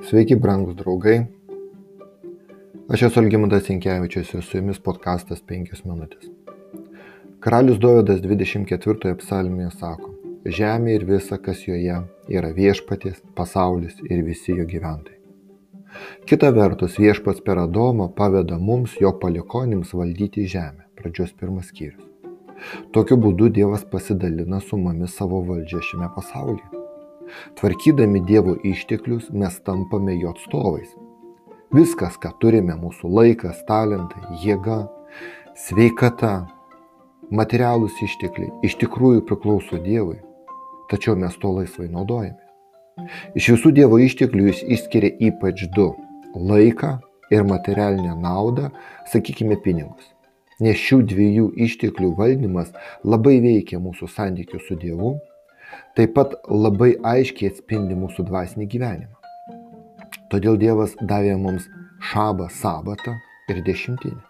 Sveiki, brangūs draugai. Aš esu Algimantas Inkevičius ir su jumis podkastas 5 minutės. Karalius Dovydas 24 psalmėje sako, Žemė ir visa, kas joje yra viešpaties, pasaulis ir visi jo gyventojai. Kita vertus, viešpats per Adomą paveda mums, jo palikonims, valdyti žemę. Pradžios pirmas skyrius. Tokiu būdu Dievas pasidalina su mumis savo valdžią šiame pasaulyje. Tvarkydami Dievo išteklius mes tampame jo atstovais. Viskas, ką turime, mūsų laikas, talentai, jėga, sveikata, materialūs ištekliai iš tikrųjų priklauso Dievui, tačiau mes to laisvai naudojame. Iš visų Dievo išteklių jis išskiria ypač du - laiką ir materialinę naudą, sakykime, pinigus. Nes šių dviejų išteklių valdymas labai veikia mūsų santykių su Dievu taip pat labai aiškiai atspindi mūsų dvasinį gyvenimą. Todėl Dievas davė mums šabą sabatą ir dešimtinį.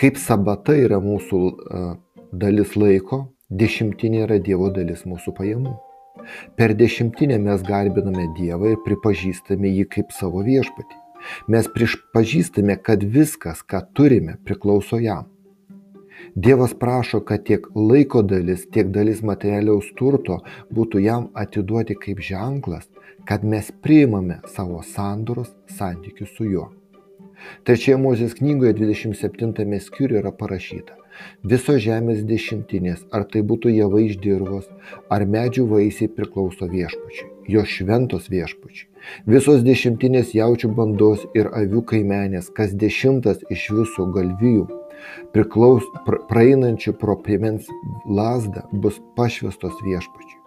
Kaip sabata yra mūsų uh, dalis laiko, dešimtinė yra Dievo dalis mūsų pajamų. Per dešimtinę mes garbiname Dievą ir pripažįstame jį kaip savo viešpatį. Mes pripažįstame, kad viskas, ką turime, priklauso jam. Dievas prašo, kad tiek laiko dalis, tiek dalis materialiaus turto būtų jam atiduoti kaip ženklas, kad mes priimame savo sandoros santykius su juo. Trečioje Mozės knygoje 27 skyriuje yra parašyta. Visos žemės dešimtinės, ar tai būtų javai iš dirvos, ar medžių vaisiai priklauso viešpačiui, jo šventos viešpačiui. Visos dešimtinės jaučių bandos ir avių kaimenės, kas dešimtas iš viso galvijų priklaus, pra, praeinančių pro piemens lasdą bus pašvestos viešpačiui.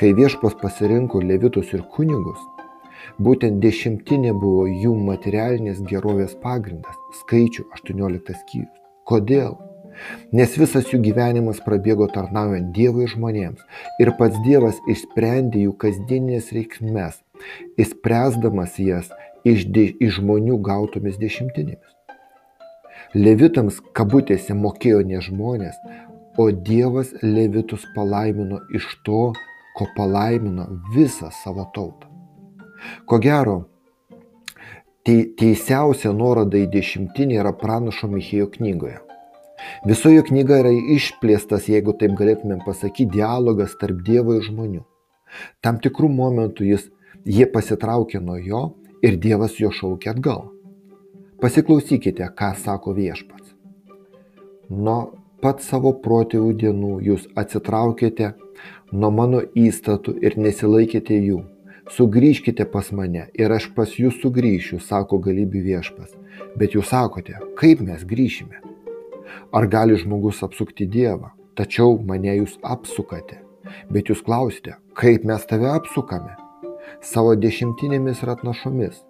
Kai viešpas pasirinko levitus ir kunigus, būtent dešimtinė buvo jų materialinės gerovės pagrindas, skaičių 18 skyrius. Kodėl? Nes visas jų gyvenimas prabėgo tarnaujant Dievui žmonėms ir pats Dievas išsprendė jų kasdieninės reikmes, įspręsdamas jas iš, de, iš žmonių gautomis dešimtinėmis. Levitams kabutėse mokėjo ne žmonės, o Dievas levitus palaimino iš to, ko palaimino visą savo tautą. Ko gero, teisiausia nuoroda į dešimtinį yra pranašo Michėjo knygoje. Visoje knyga yra išplėstas, jeigu taip galėtumėm pasakyti, dialogas tarp Dievo ir žmonių. Tam tikrų momentų jis, jie pasitraukė nuo jo ir Dievas jo šaukė atgal. Pasiklausykite, ką sako viešpats. Nuo pat savo protėvių dienų jūs atsitraukėte nuo mano įstatų ir nesilaikėte jų. Sugrįžkite pas mane ir aš pas jūs sugrįšiu, sako galybių viešpas. Bet jūs sakote, kaip mes grįšime? Ar gali žmogus apsukti Dievą? Tačiau mane jūs apsukate. Bet jūs klausite, kaip mes tave apsukame? Savo dešimtinėmis ir atnašomis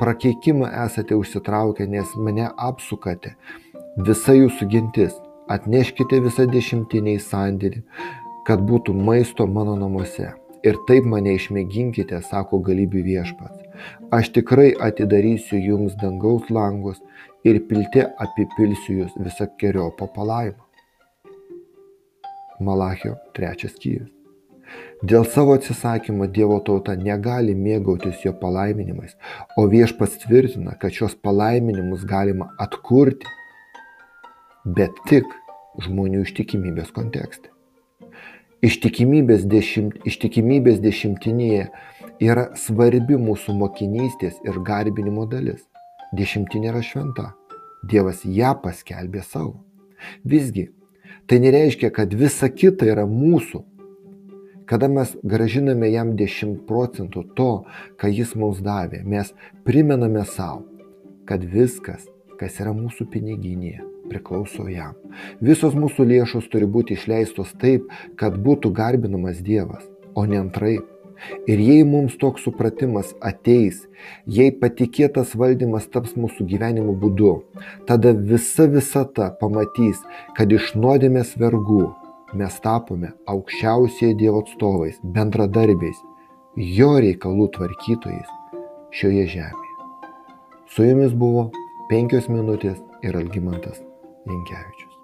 Prakeikimą esate užsitraukę, nes mane apsukate. Visa jūsų gintis. Atneškite visą dešimtinę į sandėlį, kad būtų maisto mano namuose. Ir taip mane išmėginkite, sako galybių viešpats. Aš tikrai atidarysiu jums dangaus langus ir pilte apipilsiu jūs visą kerio palaimą. Malachio trečias skyrius. Dėl savo atsisakymo Dievo tauta negali mėgautis jo palaiminimais, o viešpats tvirtina, kad šios palaiminimus galima atkurti, bet tik žmonių ištikimybės kontekste. Ištikimybės, dešimt, ištikimybės dešimtinėje yra svarbi mūsų mokinystės ir garbinimo dalis. Dešimtinė yra šventa. Dievas ją paskelbė savo. Visgi, tai nereiškia, kad visa kita yra mūsų Kada mes gražiname jam 10 procentų to, ką jis mums davė, mes primename savo, kad viskas, kas yra mūsų piniginėje, priklauso jam. Visos mūsų lėšos turi būti išleistos taip, kad būtų garbinamas Dievas, o ne antraip. Ir jei mums toks supratimas ateis, jei patikėtas valdymas taps mūsų gyvenimo būdu, tada visa visata pamatys, kad iš nuodėmės vergų mes tapome aukščiausiai Dievo atstovais, bendradarbiais, jo reikalų tvarkytojais šioje žemėje. Su jumis buvo penkios minutės ir Algymantas you